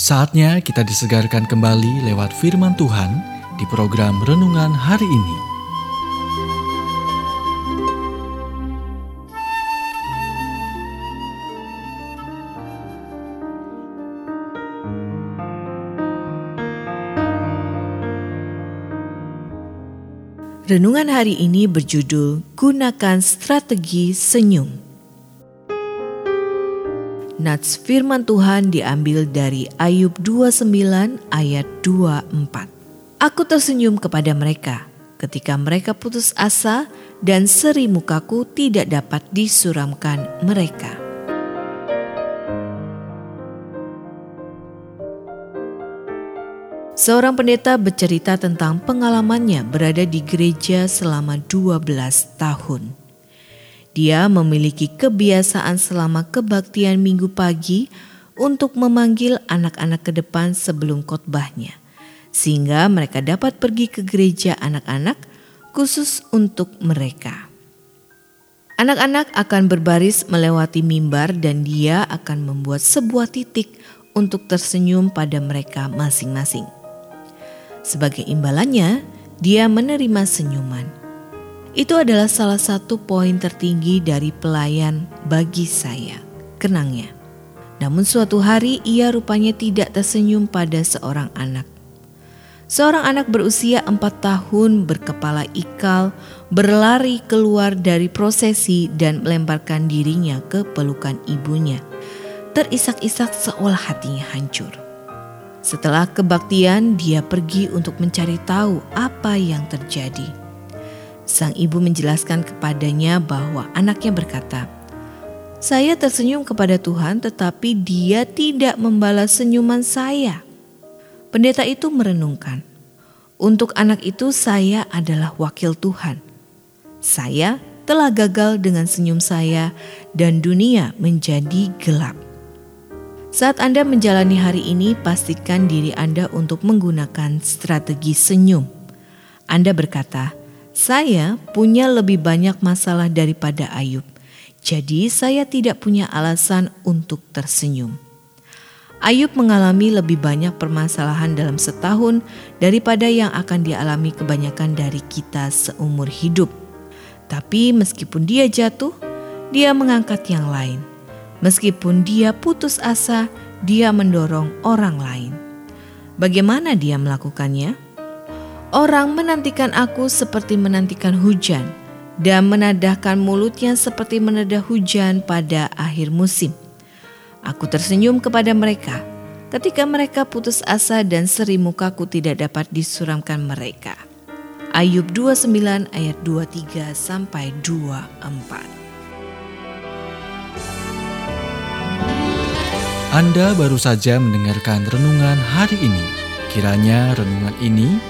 Saatnya kita disegarkan kembali lewat firman Tuhan di program renungan hari ini. Renungan hari ini berjudul Gunakan Strategi Senyum. Nats firman Tuhan diambil dari Ayub 29 ayat 24. Aku tersenyum kepada mereka ketika mereka putus asa dan seri mukaku tidak dapat disuramkan mereka. Seorang pendeta bercerita tentang pengalamannya berada di gereja selama 12 tahun. Dia memiliki kebiasaan selama kebaktian minggu pagi untuk memanggil anak-anak ke depan sebelum khotbahnya, sehingga mereka dapat pergi ke gereja anak-anak khusus untuk mereka. Anak-anak akan berbaris melewati mimbar dan dia akan membuat sebuah titik untuk tersenyum pada mereka masing-masing. Sebagai imbalannya, dia menerima senyuman. Itu adalah salah satu poin tertinggi dari pelayan bagi saya, kenangnya. Namun suatu hari ia rupanya tidak tersenyum pada seorang anak. Seorang anak berusia empat tahun berkepala ikal berlari keluar dari prosesi dan melemparkan dirinya ke pelukan ibunya. Terisak-isak seolah hatinya hancur. Setelah kebaktian, dia pergi untuk mencari tahu apa yang terjadi. Sang ibu menjelaskan kepadanya bahwa anaknya berkata, "Saya tersenyum kepada Tuhan, tetapi Dia tidak membalas senyuman saya." Pendeta itu merenungkan, "Untuk anak itu, saya adalah wakil Tuhan. Saya telah gagal dengan senyum saya, dan dunia menjadi gelap." Saat Anda menjalani hari ini, pastikan diri Anda untuk menggunakan strategi senyum. Anda berkata, saya punya lebih banyak masalah daripada Ayub, jadi saya tidak punya alasan untuk tersenyum. Ayub mengalami lebih banyak permasalahan dalam setahun daripada yang akan dialami kebanyakan dari kita seumur hidup. Tapi meskipun dia jatuh, dia mengangkat yang lain. Meskipun dia putus asa, dia mendorong orang lain. Bagaimana dia melakukannya? Orang menantikan aku seperti menantikan hujan dan menadahkan mulutnya seperti menedah hujan pada akhir musim. Aku tersenyum kepada mereka ketika mereka putus asa dan seri mukaku tidak dapat disuramkan mereka. Ayub 29 ayat 23 sampai 24. Anda baru saja mendengarkan renungan hari ini. Kiranya renungan ini